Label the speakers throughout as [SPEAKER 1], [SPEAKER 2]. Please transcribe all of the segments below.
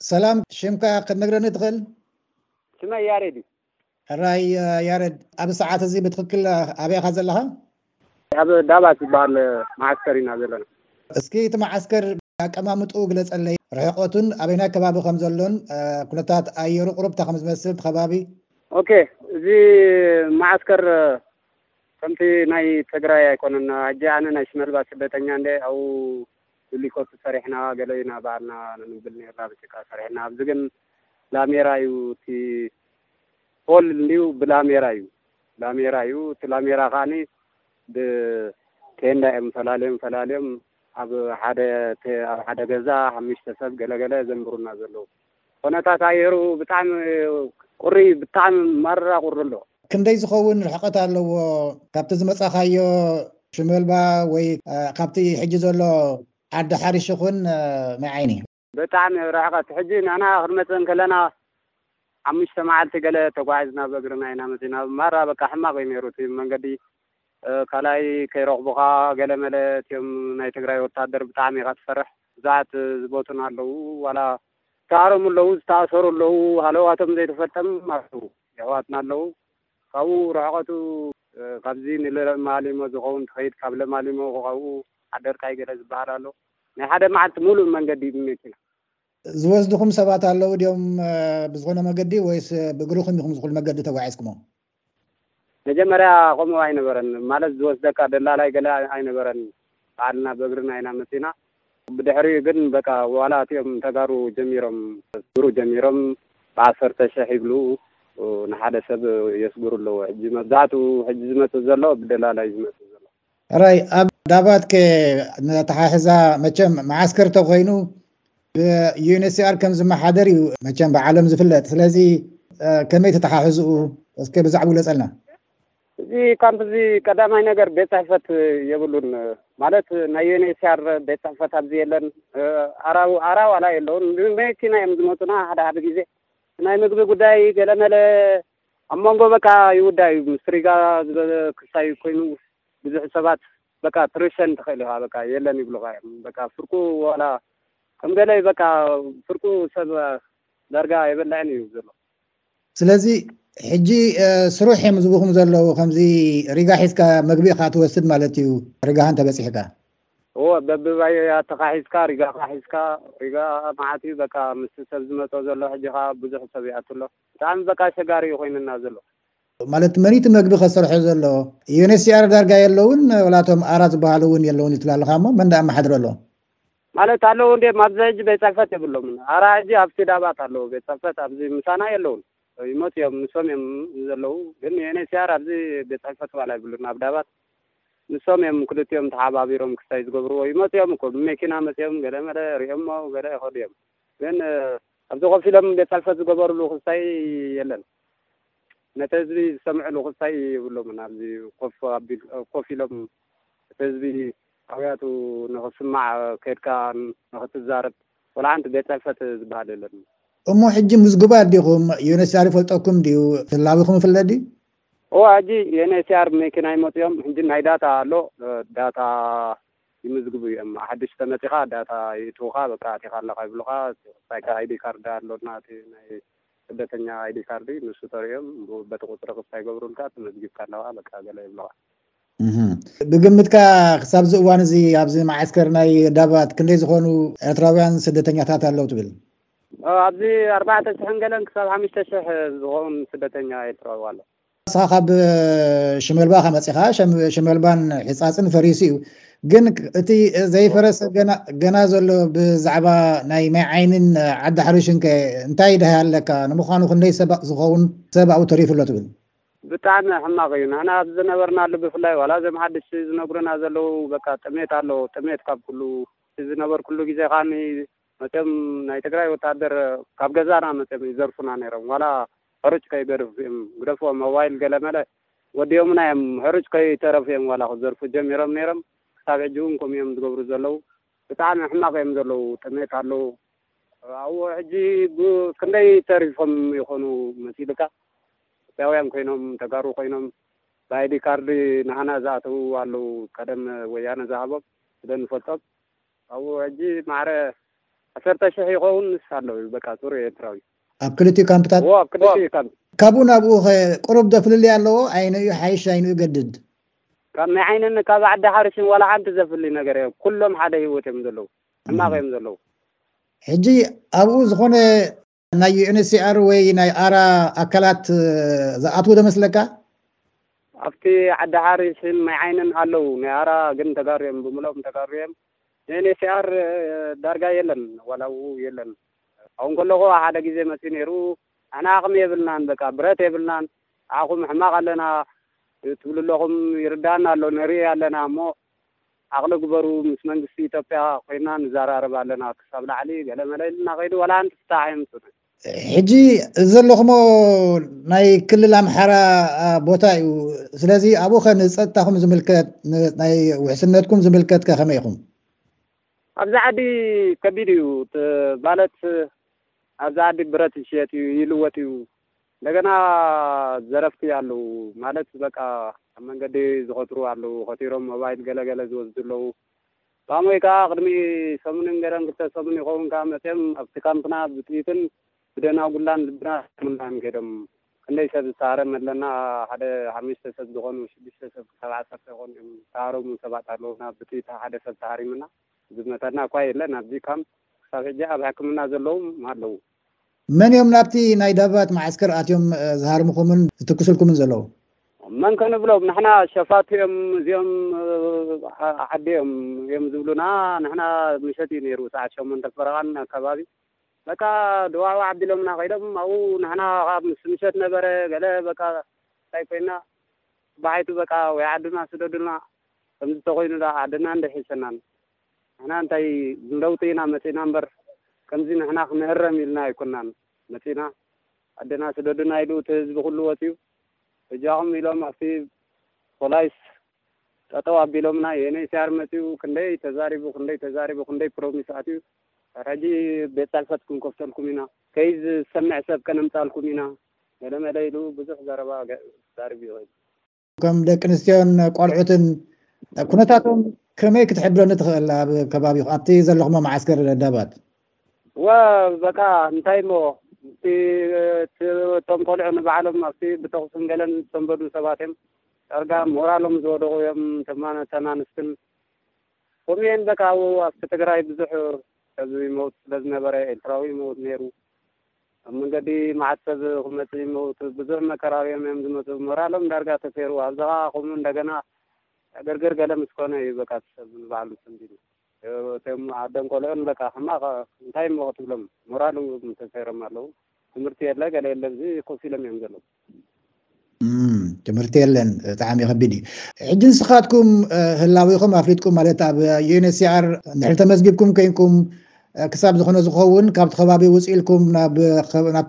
[SPEAKER 1] ሰላም ሽምካ ክትነግረኒ ትኽእል?
[SPEAKER 2] ስመይ ያሬድ እዩ።
[SPEAKER 1] ሕራይ ያረድ ኣብ ሰዓት እዚ ብትክክል ኣበይ ኢኻ ዘለኻ?
[SPEAKER 2] ኣብ ዳባት ዝበሃል መዓስከር ኢና ዘለና።
[SPEAKER 1] እስኪ እቲ መዓስከር ኣቀማምጥኡ ግለፀለይ ርሕቆቱን ኣበይናይ ከባቢ ከምዘሎን ኩነታት ኣየሩ ቁሩብ እንታይ ከምዝመስል እቲ ከባቢ?
[SPEAKER 2] ኦኬ እዚ መዓስከር ከምቲ ናይ ትግራይ ኣይኮነን ኣጂ ኣነ ናይ ሽመልባ ስደተኛ እንድየ ኣብኡ ብሊኮቲ ሰሪሕና ገለ ኢና ባዕልና ንብል ኔርና ብጭቃ ሰሪሕና ኣብዚ ግን ላሜራ ዩ እቲ ፖል እንድዩ ብላሜራ ዩ ላሜራ ዩ እቲ ላሜራ ከኣ ብቴንዳ ዮም ፈላልዮም ፈላልዮም ኣብ ሓደ ኣብ ሓደ ገዛ ሓሚሽተ ሰብ ገለ ገለ ዘንብሩና ዘለዉ ኹነታት ኣየሩ ብጣዕሚ ቁሪ ብጣዕሚ ማራ ቁሪ ኣሎ።
[SPEAKER 1] ክንደይ ዝኸውን ርሕቐት ኣለዎ ካብቲ ዝመጻኻዮ ሽመልባ ወይ ካብቲ ሕጂ ዘሎ ዓዲ ሓሪሽ ይኹን ማይ ዓይኒ?
[SPEAKER 2] ብጣዕሚ ዩ ርሕቐት ሕጂ ንሕና ክንመጽእ እንከለና ሓሙሽተ መዓልቲ ገለ ተጓዒዝና ብእግርና ኢና መጺእና ማራ በቃ ሕማቕ ዩ ኔሩ እቲ መንገዲ ካልኣይ ከይረኽቡኻ ገለ መለ እትም ናይ ትግራይ ወታደር ብጣዕሚ ኢኻ ትፈርሕ ብዙሓት ዝሞቱን ኣለዉ ዋላ ዝተሃረሙ ኣለዉ ዝተኣሰሩ ኣለዉ ሃለዋቶም ዘይተፈልጠም ኣለዉ የሕዋትና ኣለዉ ካብኡ ርሕቐቱ ካብዚ ንለማሊሞ ዝኸውን ትኸይድ ካብ ለማሊሞ ካብኡ ዓደርቃይ ገለ ዝበሃል ኣሎ ናይ ሓደ መዓልቲ ሙሉእ መንገዲ ብመኪና
[SPEAKER 1] ዝወስድኹም ሰባት ኣለዉ ድዮም ብዝኾነ መገዲ ወይስ ብእግርኹም ኢኹም ዝኹሉ መገዲ ተጓዒዝኩሞ?
[SPEAKER 2] መጀመርያ ከምኡ ኣይነበረን ማለት ዝወስደካ ደላላይ ገለ ኣይነበረን ባዕልና በእግርና ኢና መጺና ብድሕሪኡ ግን በቃ ዋላ እቲኦም ተጋሩ ጀሚሮም ከስግሩ ጀሚሮም ብዓሰርተ ሽሕ ይብሉ ንሓደ ሰብ የስግሩ ኣለዉ ሕጂ መብዛሕትኡ ሕጂ ዝመጽእ ዘሎ ብደላላይ እዩ ዝመጽእ ዘሎ።
[SPEAKER 1] ሕራይ ኣብ ዳባት ከ ኣተሓሕዛ መቸም መዓስከር ተኮይኑ ብዩኤንኤችሲኣር ከም ዝመሓደር እዩ መቸም ብዓለም ዝፍለጥ ስለዚ ከመይ ተተሓሕዝኡ እስከ ብዛዕባ ግለፀልና
[SPEAKER 2] እዚ ካምፕ እዚ ቀዳማይ ነገር ቤት ፅሕፈት የብሉን ማለት ናይ ዩኤንኤችሲኣር ቤት ፅሕፈት ኣብዚ የለን ኣራው ኣራው ኣላ የለውን ብመኪና እዮም ዝመፁና ሓደ ሓደ ግዜ ናይ ምግቢ ጉዳይ ገለመለ ኣብ መንጎ በቃ ይውዳእ እዩ ምስ ሪጋ ዝበለ ክሳይ ኮይኑ ብዙሕ ሰባት በቃ ትርሸን ትኽእል ኢኻ በቃ የለን ይብሉኻ እዮም በቃ ፍርቁ ዋላ ከም ገለ በቃ ፍርቁ ሰብ ዳርጋ ኣይበልዕን እዩ ዘሎ
[SPEAKER 1] ስለዚ ሕጂ ስሩሕ እዮም ዝብኹም ዘለዉ ከምዚ ሪጋ ሒዝካ መግቢ ኢኻ ትወስድ ማለት እዩ ሪጋኻ እንተበጺሕካ
[SPEAKER 2] እዎ በብባያትኻ ሒዝካ ሪጋኻ ሒዝካ ሪጋ መዓት እዩ በቃ ምስ ሰብ ዝመጾ ዘሎ ሕጂ ኸኣ ብዙሕ ሰብ ይኣቱ ኣሎ ብጣዕሚ በቃ ኣሸጋሪ እዩ ኮይኑና ዘሎ።
[SPEAKER 1] ማለት መን እዩ እቲ መግቢ ከሰርሖ ዘለዎ UNHCR ዳርጋ የለውን ወላ እቶም ኣራ ዝበሃሉ እውን የለውን እዩ ትብል ኣለኻ እሞ መን ደኣ ኣመሓድሮ ኣለዎ?
[SPEAKER 2] ማለት ኣለዉ እንድዮም ኣብዚ ሕጂ ቤት ጽሕፈት የብሎምን ኣራ ሕጂ ኣብ ሲዳባት ኣለዉ ቤት ጽሕፈት ኣብዚ ምሳና የለዉን ሪሞት እዮም ንሶም እዮም ዘለዉ ግን UNHCR ኣብዚ ቤት ጽሕፈት ዋላ የብሉን ኣብ ዳባት ንሶም እዮም ክልቲኦም ተሓባቢሮም ክሳይ ዝገብርዎ ይመጹ እዮም እኮ ብመኪና መጺኦም ገለ መለ ሪኦሞ ገለ ይኸዱ እዮም ግን ኣብዚ ኮፍ ኢሎም ቤት ፅሕፈት ዝገበርሉ ክስታይ የለን። ነቲ ህዝቢ ዝሰምዕሉ ክስታይ የብሎምን። ኣብዚ ኮፍ ኣቢል ኮፍ ኢሎም እቲ ህዝቢ ኣውያቱ ንኽስማዕ ከይድካ ንኽትዛረብ ወላ ሓንቲ ቤት ፅሕፈት ዝበሃል የለን።
[SPEAKER 1] እሞ ሕጂ ምዝጉባት ዲኹም? ዩኤንኤችሲኣር ይፈልጠኩም ድዩ? ህላዊኹም ይፍለጥ ድዩ?
[SPEAKER 2] እወ ሕጂ ዩኤንኤችሲኣር መኪና ይመፅኦም ሕጂ ናይ ዳታ ኣሎ ዳታ ይምዝግቡ እዮም ሓድሽ ተመጺኻ ዳታ ይእትውኻ በቃ ኣቲኻ ኣለኻ ይብሉኻ ክሳይካ ኣይዲ ካርድ ኣሎና እቲ ናይ ስደተኛ ኣይዲ ካርዲ ንሱ ተርእዮም በቲ ቁጽሪ ክሳይ ይገብሩልካ ተመዝጊብካ ኣለኻ በቃ ገለ ይብሉኻ።
[SPEAKER 1] ብግምትካ ክሳብ እዚ እዋን እዚ ኣብዚ መዓስከር ናይ ዳባት ክንደይ ዝኾኑ ኤርትራውያን ስደተኛታት ኣለው ትብል?
[SPEAKER 2] ኣብዚ ኣርባዕተ ሽሕን ገለን ክሳብ ሓሙሽተ ሽሕ ዝኸውን ስደተኛ ኤርትራዊ ኣሎ።
[SPEAKER 1] ንስኻ ካብ ሽመልባ ከ መጺኻ ሽመልባን ሕጻጽን ፈሪሱ እዩ ግን እቲ ዘይፈረሰ ገና ዘሎ ብዛዕባ ናይ ማይ ዓይንን ዓዲ ሓርሽን ከ እንታይ ድሃይ ኣለካ ንምዃኑ ክንደይ ሰብ ዝኸውን ሰብ ኣብኡ ተሪፉ ኣሎ ትብል
[SPEAKER 2] ብጣዕሚ ሕማቅ እዩ ንሕና ኣብ ዝነበርናሉ ብፍላይ ዋላ እዞም ሓድሽ ዝነግሩና ዘለዉ በቃ ጥሜት ኣሎ ጥሜት ካብ ኩሉ እቲ ዝነበርኩሉ ግዜ ከዓኒ መቸም ናይ ትግራይ ወታደር ካብ ገዛና መፅዮም ይዘርፉና ነይሮም ዋላ ሕሩጭ ከይገደፉ እዮም ግደፍዎ ሞባይል ገለመለ ወዲኦሙና እዮም ሕሩጭ ከይተረፉ እዮም ዋላ ክዘርፉ ጀሚሮም ነይሮም ክሳብ ሕጂ እውን ከምኡ እዮም ዝገብሩ ዘለው ብጣዕሚ ሕማቅ እዮም ዘለው ጥሜት ኣሎ ኣብኡ ሕጂ ክንደይ ተሪፎም ይኮኑ መሲልካ ኢትዮጵያውያን ኮይኖም ተጋሩ ኮይኖም ብኣይዲ ካርድ ናሃና ዝኣተው ኣለው ቀደም ወያነ ዝሃቦም ስለእንፈልጦም ኣብኡ ሕጂ ማዕረ ዓሰርተ ሽሕ ይኸውንስ ኣሎ እዩ በቃ ጽሩይ ኤርትራዊ።
[SPEAKER 1] ኣብ ክልቲኡ ካምፕታት?
[SPEAKER 2] እዎ ኣብ ክልቲኡ ካምፕ።
[SPEAKER 1] ካብኡ ናብኡ ከ ቅሩብ ዶ ፍልልይ ኣለዎ? ኣየንኡ እዩ ሓይሽ ኣይንኡ ይገድድ?
[SPEAKER 2] ካብ ናይ ዓይንን ካብ ዓዲ ሓርሽን ዋላ ሓንቲ ዘፍሊ ነገር የለን ኩሎም ሓደ ሂወት እዮም ዘለዉ ሕማቅ እዮም ዘለዉ።
[SPEAKER 1] ሕጂ ኣብኡ ዝኾነ ናይ ዩኤንኤችሲኣር ወይ ናይ ኣራ ኣካላት ዝኣትዉ ዶ መስለካ?
[SPEAKER 2] ኣብቲ ዓዲ ሓሪ ስም ማይ ዓይንን ኣለው ናይ ኣራ ግን ተጋሩ እዮም ብምልኦም ተጋሩ እዮም ዩኤንኤችሲኣር ዳርጋ የለን ዋላ ኣብኡ የለን ኣብኡ እንከለኹ ሓደ ግዜ መፅዩ ነይሩ ንሕና ዓቕሚ የብልናን በቃ ብረት የብልናን ንዓኹም ሕማቕ ኣለና ትብሉ ኣለኹም ይርድኣና ኣሎ ንርኢ ኣለና እሞ ዓቕሊ ግበሩ ምስ መንግስቲ ኢትዮጵያ ኮይና ንዛራረብ ኣለና ክሳብ ላዕሊ ገለ መለ ኢልና ከይዱ ዋላ ሓንቲ ፍታሕ ኣየምጹእን።
[SPEAKER 1] ሕጂ እዚ ዘለኹሞ ናይ ክልል ኣምሓራ ቦታ እዩ ስለዚ ኣብኡኸ ንጸጥታኹም ዝምልከት ናይ ውሕስነትኩም ዝምልከት ከ ከመይ ኢኹም?
[SPEAKER 2] ኣብዚ ዓዲ ከቢድ እዩ ማለት ኣብዚ ዓዲ ብረት ይሽየጥ እዩ ይልወጥ እዩ እንደገና ዘረፍቲ ኣለዉ ማለት በቃ ኣብ መንገዲ ዝኸትሩ ኣለዉ ከቲሮም ሞባይል ገለ ገለ ዝወስዱ ኣለዉ ፋሞይ ከኣ ቅድሚ ሰሙንን ገለን ክልተ ሰሙን ይኸውን ከኣ መጺኦም ኣብቲ ካምፕና ብጥይትን ብደናጉላን ልብና ኣጥፊኦምልና እዮም ከይዶም ክንደይ ሰብ ዝተሃረመ ኣለና ሓደ ሓመሽተ ሰብ ዝኾኑ ሽዱሽተ ሰብ ክሳብ ዓሰርተ ይኾኑ እዮም ዝተሃረሙ ሰባት ኣለዉና ብጥይት ሓደ ሰብ ተሃሪሙና ዝመተና እኳ የለን ኣብዚ ካምፕ ክሳብ ሕጂ ኣብ ሕክምና ዘለዉ ኣለዉ።
[SPEAKER 1] መን እዮም ናብቲ ናይ ዳባት መዓስከር ኣትዮም ዝሃርምኹምን ዝትኩሱልኩምን ዘለዉ?
[SPEAKER 2] መን ከንብሎም ንሕና ሸፋቱ እዮም እዚኦም ዓዲ እዮም እዮም ዝብሉና ንሕና ምሸት እዩ ነይሩ ሰዓት ሸሞንተ ፈረቓን ኣከባቢ በቃ ድዋዕዋዕ ኣቢሎምና ከይዶም ኣብኡ ንሕና ካብ ምስ ምሸት ነበረ ገለ በቃ እንታይ ኮይና በሓይቱ በቃ ወይ ዓድና ስደዱልና ከምዚ ተኮይኑ ዳ ዓድና እንድሕይሰናን ንሕና እንታይ ንለውጢ ኢና መጺእና እምበር ከምዚ ንሕና ክንህረም ኢልና ኣይኮናን መጺእና ዓድና ስደዱና ኢሉ እቲ ህዝቢ ኩሉ ወጺኡ በጃኹም ኢሎም ኣብቲ ፖላይስ ጠጠው ኣቢሎምና ዩኤንኤችሲኣር መጺኡ ክንደይ ተዛሪቡ ክንደይ ተዛሪቡ ክንደይ ፕሮሚስ ኣትዩ ሕጂ ቤት ጽሕፈት ክንከፍተልኩም ኢና ከይዝ ዝሰምዕ ሰብ ከነምጻልኩም ኢና መለ መለ ኢሉ ብዙሕ ዘረባ ተዛሪቡ እዩ
[SPEAKER 1] ከም ደቂ ኣንስትዮን ቆልዑትን ኩነታቶም ከመይ ክትሕብረኒ ትኽእል ኣብ ከባቢ ኣብቲ ዘለኹሞ መዓስከር ዳባት
[SPEAKER 2] በቃ እንታይ እሞ እቶም ቆልዑ ንባዕሎም ኣብቲ ብተኹስን ገለን ዝሰንበዱ ሰባት እዮም ዳርጋ ሞራሎም ዝወደቑ እዮም ተናንስትን ከምኡ እየን በቃ ኣብቲ ትግራይ ብዙሕ ህዝቢ ይመውት ስለ ዝነበረ ኤርትራዊ ይመውት ነይሩ ኣብ መንገዲ መዓት ሰብ ክመጽእ ይመውት ብዙሕ መከራ ኣብዮም እዮም ዝመጹ ሞራሎም ዳርጋ ተሰይሩ ኣብዚ ከኣ ከምኡ እንደገና ዕግርግር ገለ ምስ ኮነ እዩ በቃ እቲ ሰብ ንባዕሉ ጽምዲዱ እቶም ኣደን ቆልዑን በቃ ሕማቕ እንታይ እሞ ክትብሎም ሞራሎም ተሰይሮም ኣለዉ ትምህርቲ የለ ገለ የለ እዚ ኮፍ ኢሎም እዮም ዘለዉ
[SPEAKER 1] ትምህርቲ የለን ብጣዕሚ ከቢድ እዩ ሕጂ ንስኻትኩም ህላዊኹም ኣፍሊጥኩም ማለት ኣብ ዩኤንኤችሲኣር ንድሕሪ ተመዝጊብኩም ኮይንኩም ክሳብ ዝኾነ ዝኸውን ካብቲ ከባቢ ውፅ ኢልኩም ናብ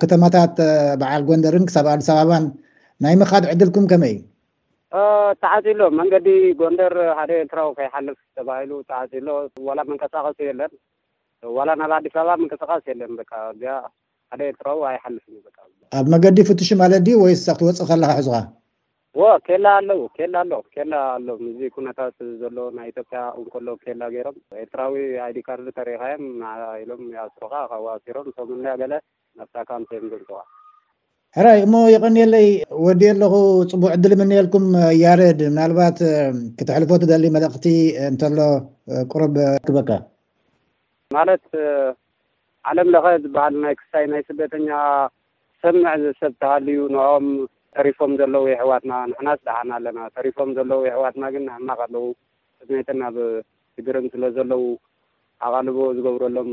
[SPEAKER 1] ከተማታት በዓል ጎንደርን ክሳብ ኣዲስ ኣበባን ናይ ምኻድ ዕድልኩም ከመይ እዩ
[SPEAKER 2] ተዓፂሎ መንገዲ ጎንደር ሓደ ኤርትራዊ ከይሓልፍ ተባሂሉ ተዓፂሎ ዋላ መንቀሳቐሲ የለን ዋላ ናብ ኣዲስ ኣበባ ምንቅስቃስ የለን በቃ እዚኣ ሓደ ኤርትራዊ ኣይሓልፍን እዩ በቃ።
[SPEAKER 1] ኣብ መገዲ ፍትሹ ማለት ድዩ ወይስ እታ ክትወጽእ ከለኻ
[SPEAKER 2] ሕዙኻ? ዎ ኬላ ኣለው ኬላ ኣሎ ኬላ ኣሎ ምስዚ ኩነታት ዘሎ ናይ ኢትዮጵያ እንኮሎ ኬላ ጌሮም ኤርትራዊ ኣይዲ ካርድ ተሪኢኻዮም ኢሎም ይኣስሩኻ ካብኡ ኣሲሮም ሰሙን ድያ ገለ ናብታ ካምፕ እዮም ዘምጽኡኻ።
[SPEAKER 1] ሕራይ እሞ የቐንየለይ ወዲ ኣለኹ ፅቡቅ ዕድል ምንየልኩም ያረድ ምናልባት ክትሕልፎ ትደሊ መልእኽቲ እንተሎ ቁሩብ ክበካ
[SPEAKER 2] ማለት ዓለም ለኸ ዝበሃል ናይ ክሳይ ናይ ስደተኛ ዝሰምዕ ሰብ ተሃልዩ ንኦም ተሪፎም ዘለዉ የሕዋትና ንሕናስ ደሓን ኣለና ተሪፎም ዘለዉ የሕዋትና ግን ንሕማቅ ኣለዉ ቅድሜተን ኣብ ሽግርን ስለ ዘለዉ ኣቓልቦ ዝገብረሎም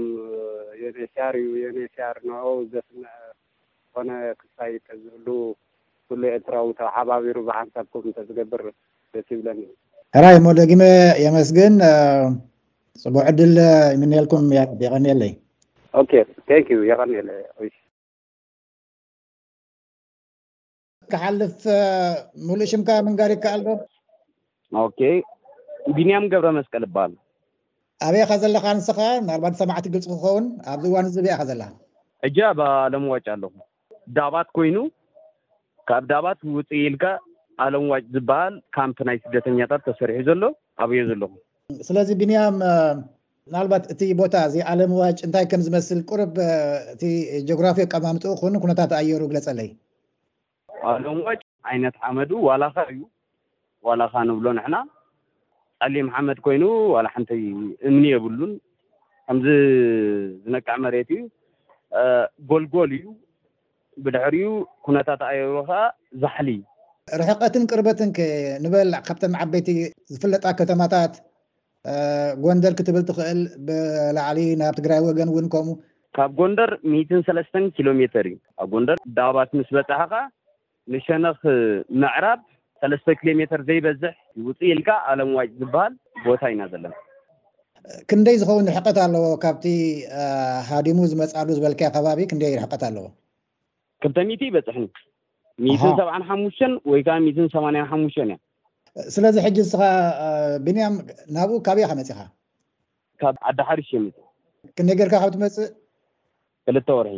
[SPEAKER 2] ዩኤንኤችሲኣር እዩ ዩኤንኤችሲኣር ንኦ ዘስምዕ ዝኾነ ክሳይድ ተዝህሉ ኩሉ ኤርትራዊ ተሓባቢሩ ብሓንሳብ ኮም ተዝገብር ደስ ይብለኒ።
[SPEAKER 1] ሕራይ እሞ ደጊመ የመስግን ጽቡቅ ዕድል ይምነየልኩም ያረብ የቀንየለይ።
[SPEAKER 2] ኦኬ ቴንክ ዩ የቀንየለይ።
[SPEAKER 1] ክሓልፍ ሙሉእ ሽምካ ምንጋር ይከኣል ዶ?
[SPEAKER 2] ኦኬ ቢንያም ገብረ መስቀል ይበሃል።
[SPEAKER 1] ኣበይ ኢኻ ዘለኻ ንስኻ? ምናልባት ሰማዕቲ ግልፂ ክኸውን ኣብዚ እዋን እዚ ኣበይ ኢኻ ዘለኻ?
[SPEAKER 2] ሕጂ ኣብ ኣለምዋጭ ኣለኹ። ዳባት ኮይኑ ካብ ዳባት ውፅእ ኢልካ ኣለምዋጭ ዝበሃል ካምፕ ናይ ስደተኛታት ተሰሪሑ ዘሎ ኣብዮ ዘለኹ።
[SPEAKER 1] ስለዚ ቢንያም ምናልባት እቲ ቦታ እዚ ኣለምዋጭ እንታይ ከም ዝመስል ቁርብ እቲ ጂኦግራፊ ኣቀማምጥኡ ኩን ኩነታት ኣየሩ ግለፀለይ።
[SPEAKER 3] ቃሎም ወጭ ዓይነት ሓመዱ ዋላ ኸዩ ዋላ ኸኣ ንብሎ ንሕና ጸሊም ሓመድ ኮይኑ ዋላ ሓንቲ እምኒ የብሉን ከምዚ ዝነቅዕ መሬት እዩ ጎልጎል እዩ ብድሕሪኡ ኩነታት ኣየሩ ኸኣ ዛሕሊ።
[SPEAKER 1] ርሕቀትን ቅርበትን ከ ንበል ካብተን ዓበይቲ ዝፍለጣ ከተማታት ጎንደር ክትብል ትኽእል ብላዕሊ ናብ ትግራይ ወገን እውን ከምኡ።
[SPEAKER 3] ካብ ጎንደር ሚእትን ሰለስተን ኪሎ ሜተር እዩ ኣብ ጎንደር። ዳባት ምስ በፃሕ ኸዓ ንሸነኽ ምዕራብ ሰለስተ ኪሎ ሜተር ዘይበዝሕ ውፅእ ኢልካ ኣለም ዋጭ ዝብሃል ቦታ ኢና ዘለና።
[SPEAKER 1] ክንደይ ዝኸውን ርሕቐት ኣለዎ ካብቲ ሃዲሙ ዝመፅኣሉ ዝበልካዮ ከባቢ ክንደይ ርሕቐት ኣለዎ?
[SPEAKER 3] ክልተ ሚእቲ ይበፅሕኒ ሚእትን ሰብዓን ሓሙሽተን ወይ ከዓ ሚእትን ሰማንያን ሓሙሽተን እያ
[SPEAKER 1] ስለዚ ሕጂ ንስኻ ብንያም ናብኡ ካበይ ኢኻ መፂኻ?
[SPEAKER 3] ካብ ዓዲ ሓሪሽ እየ መፂ
[SPEAKER 1] ክንደይ ጌርካ ካብ ትመፅእ?
[SPEAKER 3] ክልተ ወርሒ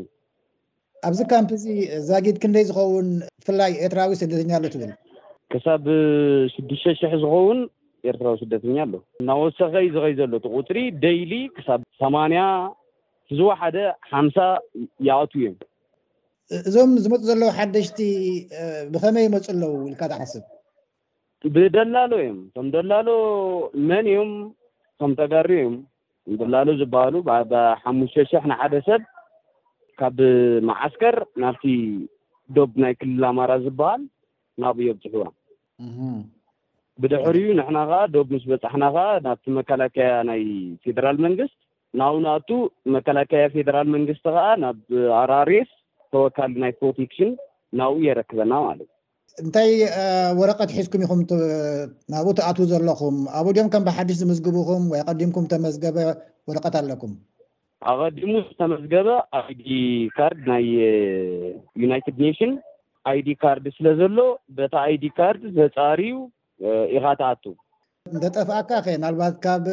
[SPEAKER 1] ኣብዚ ካምፕ እዚ ዛጊድ ክንደይ ዝኸውን ፍላይ ኤርትራዊ ስደተኛ ኣሎ ትብል?
[SPEAKER 3] ክሳብ ሽዱሽተ ሽሕ ዝኸውን ኤርትራዊ ስደተኛ ኣሎ እናወሰኸ እዩ ዝኸይ ዘሎ እቲ ቁፅሪ ደይሊ ክሳብ ሰማንያ ዝወሓደ ሓምሳ ይኣትዉ እዮም።
[SPEAKER 1] እዞም ዝመፁ ዘለዉ ሓደሽቲ ብኸመይ ይመፁ ኣለዉ ኢልካ ትሓስብ?
[SPEAKER 3] ብደላሎ እዮም። እቶም ደላሎ መን እዮም? እቶም ተጋሩ እዮም። ደላሎ ዝበሃሉ ብሓሙሽተ ሽሕ ንሓደ ሰብ ካብ መዓስከር ናብቲ ዶብ ናይ ክልል ኣማራ ዝበሃል ናብኡ የብፅሕዋ። ብድሕሪኡ ንሕና ከዓ ዶብ ምስ በፃሕና ከዓ ናብቲ መከላከያ ናይ ፌደራል መንግስት ናሁ ናቱ መከላከያ ፌደራል መንግስቲ ከኣ ናብ ኣራሬስ ተወካሊ ናይ ፕሮቴክሽን ናብኡ የረክበና ማለት እዩ።
[SPEAKER 1] እንታይ ወረቀት ሒዝኩም ኢኹም ናብኡ ትኣትዉ ዘለኹም? ኣብኡ ድዮም ከም ብሓድሽ ዝምዝግቡኹም ወይ ኣቀዲምኩም ዝተመዝገበ ወረቀት ኣለኩም?
[SPEAKER 3] ኣቀዲሙ ዝተመዝገበ ኣይዲ ካርድ ናይ ዩናይትድ ኔሽን ኣይዲ ካርድ ስለዘሎ በቲ ኣይዲ ካርድ ተጻርዩ ኢኻ ትኣቱ።
[SPEAKER 1] እንተጠፍኣካ ከ ናልባት ካብ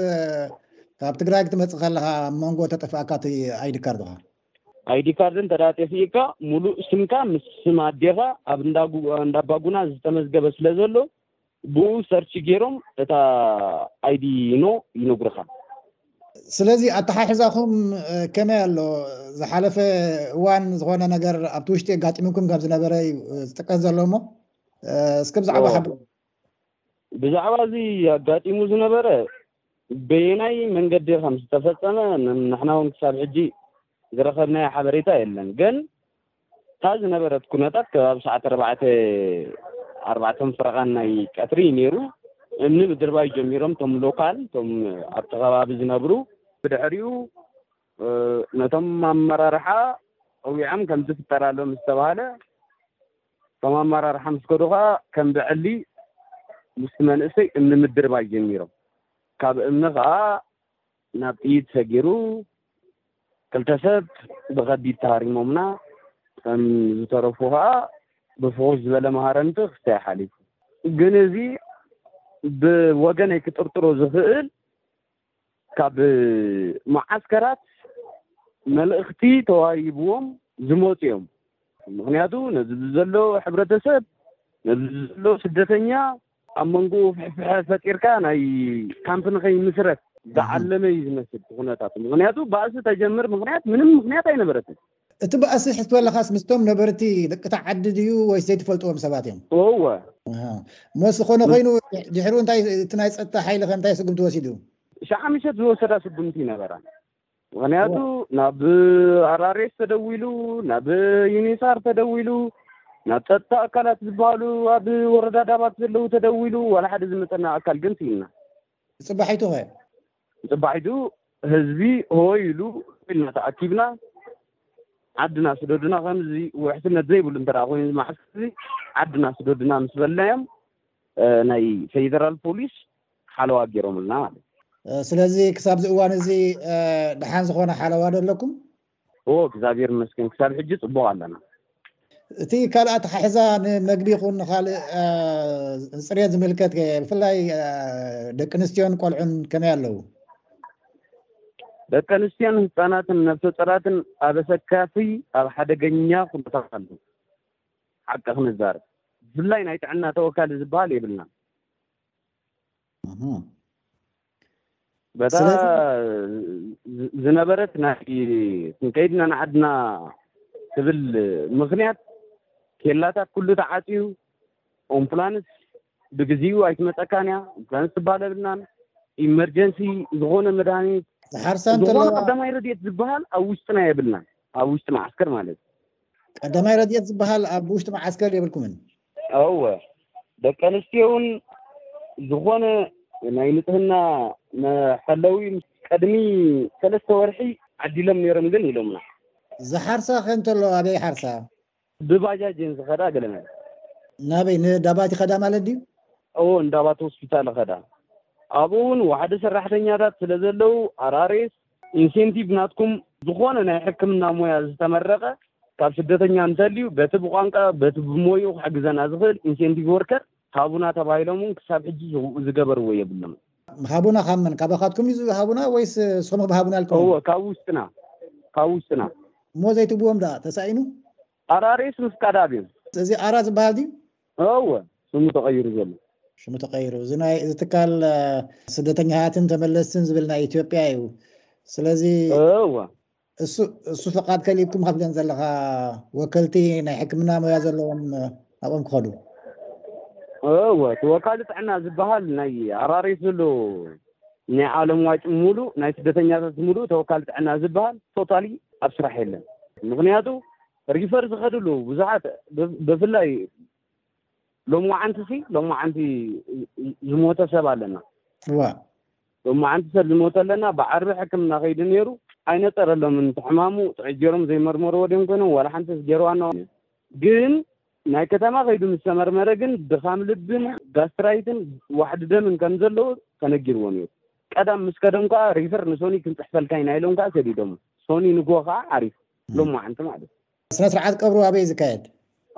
[SPEAKER 1] ካብ ትግራይ ክትመፅእ ከለኻ ኣብ መንጎ ተጠፍኣካ እቲ ኣይዲ ካርድኻ
[SPEAKER 3] ኣይዲ ካርድ እንተ ጠፊእካ ሙሉእ ስምካ ምስ ስም ኣዴኻ ኣብ እንዳባጉና ዝተመዝገበ ስለ ዘሎ ብኡ ሰርች ገይሮም እታ ኣይዲ ኖ ይነግሩኻ
[SPEAKER 1] ስለዚ ኣተሓሕዛኹም ከመይ ኣሎ ዝሓለፈ እዋን ዝኾነ ነገር ኣብቲ ውሽጢ ኣጋጢሙኩም ካብ ዝነበረ እዩ ዝጥቀስ ዘሎ እሞ እስከ ብዛዕባ ሓብ
[SPEAKER 3] ብዛዕባ እዚ ኣጋጢሙ ዝነበረ በየናይ መንገዲ ከም ዝተፈጸመ ንሕና እውን ክሳብ ሕጂ ዝረኸብናዮ ሓበሬታ የለን ግን እታ ዝነበረት ኩነታት ከባቢ ሰዓት ኣርባዕተ ኣርባዕተን ፍረቓን ናይ ቀትሪ እዩ ነይሩ እምኒ ምድርባይ ጀሚሮም እቶም ሎካል እቶም ኣብቲ ከባቢ ዝነብሩ ብድሕሪኡ ነቶም ኣመራርሓ ፀዊዖም ከምዚ ፍጠር ኣሎ ምስ ተባሃለ እቶም ኣመራርሓ ምስ ከዱ ከኣ ከም ብዕሊ ምስቲ መንእሰይ እምኒ ምድርባይ ጀሚሮም። ካብ እምኒ ከኣ ናብ ጥይት ሰጊሩ ክልተ ሰብ ብኸቢድ ተሃሪሞምና፣ እቶም ዝተረፉ ከኣ ብፍኹስ ዝበለ መሃረምቲ ክሳይ ሓሊፉ። ግን እዚ ብወገነይ ክጥርጥሮ ዝኽእል ካብ መዓስከራት መልእኽቲ ተዋሂብዎም ዝመፁ እዮም። ምክንያቱ ነዚ ዘሎ ሕብረተሰብ ነዚ ዘሎ ስደተኛ ኣብ መንጎኡ ፍሕፍሐ ፈጢርካ ናይ ካምፕ ንኸይምስረት ዝዓለመ እዩ ዝመስል ኩነታት። ምክንያቱ ባእሲ ተጀምር ምክንያት ምንም ምክንያት ኣይነበረትን።
[SPEAKER 1] እቲ ባእሲ ሕት በለኻስ ምስቶም ነበርቲ ደቂታ ዓዲ ድዩ ወይስ ዘይትፈልጥዎም ሰባት እዮም?
[SPEAKER 3] እወ።
[SPEAKER 1] እሞ ዝኾነ ኮይኑ ድሕሩ እንታይ እቲ ናይ ጸጥታ ሓይሊ ከ እንታይ ስጉምቲ ወሲዱ?
[SPEAKER 3] ሸዓ ምሸት ዝወሰዳ ስጉምቲ ነበራ። ምክንያቱ ናብ ኣራሬስ ተደዊሉ፣ ናብ ዩኒሳር ተደዊሉ፣ ናብ ጸጥታ ኣካላት ዝበሃሉ ኣብ ወረዳ ዳባት ዘለዉ ተደዊሉ፣ ዋላ ሓደ ዝመጸና ኣካል ግን ስኢንና።
[SPEAKER 1] ንጽባሒቱ ከ?
[SPEAKER 3] ንጽባሒቱ ህዝቢ ሆይ ኢሉ ኩልና ተኣኪብና ዓድና ስደዱና ከምዚ ውሕስነት ዘይብሉ እንተ ኮይኑ ዝመዓስከዚ ዓድና ስደዱና ምስ በልናዮም ናይ ፌደራል ፖሊስ ሓለዋ ገይሮምልና ማለት
[SPEAKER 1] እዩ። ስለዚ ክሳብዚ እዋን እዚ ደሓን ዝኾነ ሓለዋ ዶ ኣለኩም?
[SPEAKER 3] ኦ እግዚኣብሔር ይመስገን ክሳብ ሕጂ ጽቡቕ ኣለና።
[SPEAKER 1] እቲ ካልእ ኣተሓሕዛ ንመግቢ ይኹን ንኻልእ ፅሬት ዝምልከት ብፍላይ ደቂ ኣንስትዮን ቆልዑን ከመይ ኣለዉ?
[SPEAKER 3] ደቂ ኣንስትዮን ህፃናትን ነፍሰ ፀራትን ኣብ ኣሰካፊ ኣብ ሓደገኛ ኩነታት ኣለዉ። ሓቂ ክንዛረብ ብፍላይ ናይ ጥዕና ተወካሊ ዝበሃል የብልና። በታ ዝነበረት ናይ ክንከይድና ንዓድና ትብል ምክንያት ኬላታት ኩሉ ተዓፅዩ ኦምፕላንስ ብግዚኡ ኣይትመፀካን እያ ኦምፕላንስ ትባለብናን ኢመርጀንሲ ዝኾነ መድሃኒት
[SPEAKER 1] ዝሓርሳ እንተለዋ
[SPEAKER 3] ቀዳማይ ረድኤት ዝበሃል ኣብ ውሽጥና የብልናን ኣብ ውሽጢ መዓስከር ማለት
[SPEAKER 1] ቀዳማይ ረድኤት ዝበሃል ኣብ ውሽጢ መዓስከር የብልኩምን?
[SPEAKER 3] እወ፣ ደቂ ኣንስትዮ እውን ዝኾነ ናይ ንፅህና መሐለዊ ቅድሚ ሰለስተ ወርሒ ዓዲሎም ነይሮም ግን ኢሎምና።
[SPEAKER 1] ዝሓርሳ ከ እንተለዋ ኣበይ ይሓርሳ?
[SPEAKER 3] ብባጃጅ እየን ዝኸዳ ገለመን።
[SPEAKER 1] ናበይ? ንዳባት ይኸዳ ማለት ድዩ?
[SPEAKER 3] እወ፣ ንዳባት ሆስፒታል ይኸዳ። ኣብኡ እውን ዋሕዲ ሰራሕተኛታት ስለዘለዉ ኣራሬስ፣ ኢንሴንቲቭ ናትኩም ዝኾነ ናይ ሕክምና ሞያ ዝተመረቐ ካብ ስደተኛ እንተልዩ በቲ ብቋንቋ በቲ ብሞይኡ ክሕግዘና ዝኽእል ኢንሴንቲቭ ወርከር ሃቡና ተባሂሎም እውን ክሳብ ሕጂ ዝገበርዎ የብሎምን።
[SPEAKER 1] ሃቡና ካብ መን ካባኻትኩም እዩ ዝሃቡና ወይስ ስኹም ሃቡና
[SPEAKER 3] ኢልኩምዎም?
[SPEAKER 1] እወ
[SPEAKER 3] ካብ ውሽጥና ካብ ውሽጥና።
[SPEAKER 1] እሞ ዘይትብዎም ደኣ ተሳኢኑ?
[SPEAKER 3] ኣራሪስ ምስ ቀዳድ እዮም።
[SPEAKER 1] እዚ ኣራ ዝበሃል ድዩ?
[SPEAKER 3] እወ ስሙ ተቐይሩ ዘሎ።
[SPEAKER 1] ሽሙ ተቐይሩ እዚ ናይ እዚ ትካል ስደተኛታትን ተመለስትን ዝብል ናይ ኢትዮጵያ እዩ። ስለዚ
[SPEAKER 3] እወ
[SPEAKER 1] እሱ እሱ ፈቃድ ከሊእኩም ካብ ዘን ዘለኻ ወከልቲ ናይ ሕክምና ሞያ ዘለዎም ኣብኦም ክኸዱ
[SPEAKER 3] እወ እቲ ወካሊ ጥዕና ዝበሃል ናይ ኣራሪስ ዘሎ ናይ ዓለም ዋጭ ሙሉእ ናይ ስደተኛታት ሙሉእ ተወካሊ ጥዕና ዝበሃል ቶታሊ ኣብ ስራሕ የለን። ምክንያቱ ሪፈር ዝኸድሉ ብዙሓት ብፍላይ ሎማዓንቲ ሲ ሎማዓንቲ ዝሞተ ሰብ ኣለና ሎማዓንቲ ሰብ ዝሞተ ኣለና ብዓርቢ ሕክምና ከይዱ ነይሩ ኣይነፀረሎምን ተሕማሙ ጥዕጀሮም ዘይመርመርዎ ድዮም ኮይኖም ዋላ ሓንቲ ዝጀርዋ ግን ናይ ከተማ ከይዱ ምስ ተመርመረ ግን ድኻም ልብን ጋስትራይትን ዋሕዲ ደምን ከም ዘለዎ ተነጊርዎ ነይሩ። ቀዳም ምስ ከደም ከኣ ሪፈር ንሶኒ ክንጽሕፈልካ ኢና ኢሎም ከኣ ሰዲዶሞ። ሶኒ ንግሆ ከኣ ዓሪፉ። ሎማዕንቲ ማለት።
[SPEAKER 1] ስነ ስርዓት ቀብሩ ኣበይ እዩ ዝካየድ?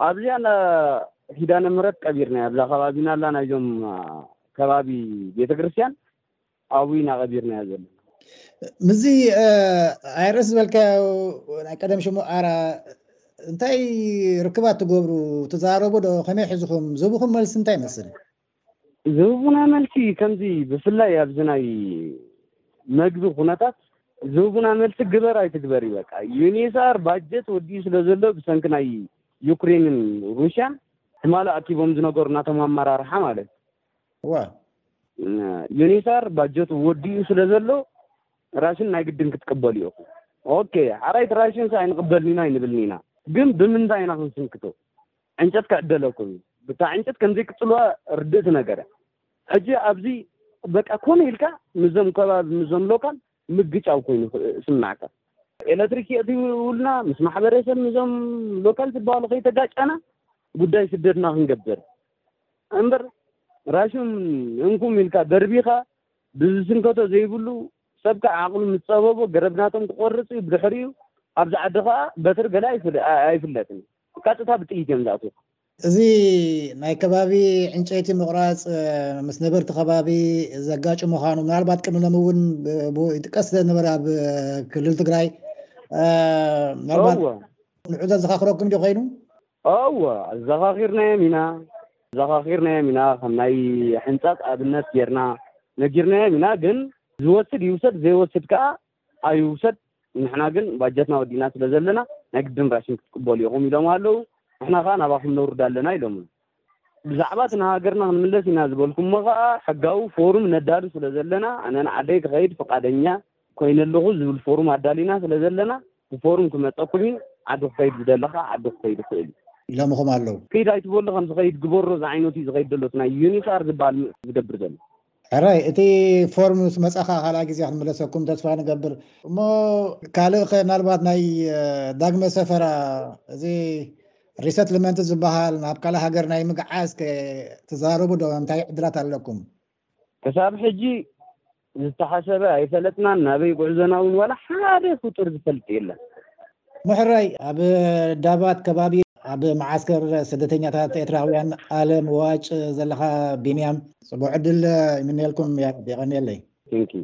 [SPEAKER 3] ኣብዚ ኣንዳ ኪዳነ ምህረት ቀቢርናዮ ኣብዛ ከባቢና ኣላ ናይዞም ከባቢ ቤተክርስትያን ኣብኡ ኢና ቀቢርናዮ
[SPEAKER 1] ዘለና። ምስዚ ኣይረስ ዝበልካዮ ናይ ቀደም ሽሙ ኣራ እንታይ ርክባት ትገብሩ ትዛረቡ ዶ ከመይ ሕዝኹም ዝህብኹም መልሲ እንታይ ይመስል?
[SPEAKER 3] ዝህቡና መልሲ ከምዚ ብፍላይ ኣብዚ ናይ መግቢ ኩነታት ዝህቡና መልሲ ግበር ኣይትግበር እዩ በቃ ዩኒሳር ባጀት ወዲኡ ስለ ዘሎ ብሰንኪ ናይ ዩክሬንን ሩሽያን ትማል ኣኪቦም ዝነገሩና እቶም ኣመራርሓ ማለት እዋ ዩኒታር ባጀቱ ወዲኡ ስለ ዘሎ ራሽን ናይ ግድን ክትቅበሉ ኢኹም። ኦኬ ሓራይት ራሽንስ ኣይንቕበልን ኢና ኣይንብልን ኢና፣ ግን ብምንታይ ኢና ክንስንክቶ? ዕንጨት ክዕደለኩም እዩ። ብታ ዕንጨት ከምዘይ ክጽልዋ ርድእቲ ነገረ ሕጂ ኣብዚ በቃ ኮነ ኢልካ ምስዞም ከባቢ ምስዞም ሎካል ምግጫው ኮይኑ ክስምዓካ። ኤለትሪክ የእትውልና ምስ ማሕበረሰብ ምዞም ሎካል ዝበሃሉ ከይተጋጨና ጉዳይ ስደትና ክንገብር እምበር ራሹም እንኩም ኢልካ ደርቢኻ ብዝስንከቶ ዘይብሉ ሰብ ከዓ ዓቕሉ ምስ ፀበቦ ገረብናቶም ክቆርፅ እዩ ብድሕሪኡ ኣብዚ ዓዲ ከዓ በትሪ ገለ ኣይፍለጥን ቀጥታ ብጥይት እዮም ዝኣትውካ
[SPEAKER 1] እዚ ናይ ከባቢ ዕንጨይቲ ምቑራጽ ምስ ነበርቲ ከባቢ ዘጋጩ ምዃኑ ምናልባት ቅድሚ ሎሚ እውን ብኡ ይጥቀስ ስለዝነበረ ኣብ ክልል ትግራይ ምናልባት
[SPEAKER 3] እወ
[SPEAKER 1] ንዑ ዘዘኻኽረኩም ዶ ኮይኑ
[SPEAKER 3] እወ ኣዘኻኺርናዮም ኢና ኣዘኻኺርናዮም ኢና ከም ናይ ሕንጻጽ ኣብነት ጌርና ነጊርናዮም ኢና ግን ዝወስድ ይውሰድ ዘይወስድ ከዓ ኣይውሰድ ንሕና ግን ባጀትና ወዲእና ስለ ዘለና ናይ ግድን ራሽን ክትቅበሉ ኢኹም ኢሎም ኣለዉ ንሕና ከኣ ናባኹም ነውርድ ኣለና ኢሎምና ብዛዕባ እቲ ንሃገርና ክንምለስ ኢና ዝበልኩሞ ከኣ ሕጋዊ ፎርም ነዳሉ ስለ ዘለና ኣነ ንዓደይ ክኸይድ ፍቃደኛ ኮይነ ኣለኹ ዝብል ፎርም ኣዳሊና ስለ ዘለና ብፎርም ክመጸኩም እዩ ዓዱ ክኸይድ ዝደሊ ከኣ ዓዱ ክኸይድ ይኽእል እዩ
[SPEAKER 1] ኢሎምኹም ኣለዉ።
[SPEAKER 3] ክይድ ኣይትበሉ ከም ዝኸይድ ግበሮ ዝዓይነቱ እዩ ዝኸይድ ዘሎ እቲ ናይ ዩኒታር ዝበሃል ዝገብር ዘሎ።
[SPEAKER 1] ሕራይ እቲ ፎርም ምስ መጻኻ ካልኣይ ግዜ ክንምለሰኩም ተስፋ ንገብር እሞ ካልእ ከ ምናልባት ናይ ዳግመ ሰፈራ እዚ ሪሰትልመንት ዝበሃል ናብ ካልእ ሃገር ናይ ምግዓዝ ከ ትዛረቡ ዶ እንታይ ዕድላት ኣለኩም?
[SPEAKER 3] ክሳብ ሕጂ ዝተሓሰበ ኣይፈለጥናን ናበይ ጉዕዞና እውን ዋላ ሓደ ፍጡር ዝፈልጥ የለን።
[SPEAKER 1] ምሕራይ ኣብ ዳባት ከባቢ ኣብ መዓስከር ስደተኛታት ኤርትራውያን ኣለምዋጭ ዘለኻ ቢንያም ጽቡቕ ዕድል ይምነየልኩም የቐንየለይ።
[SPEAKER 3] Thank you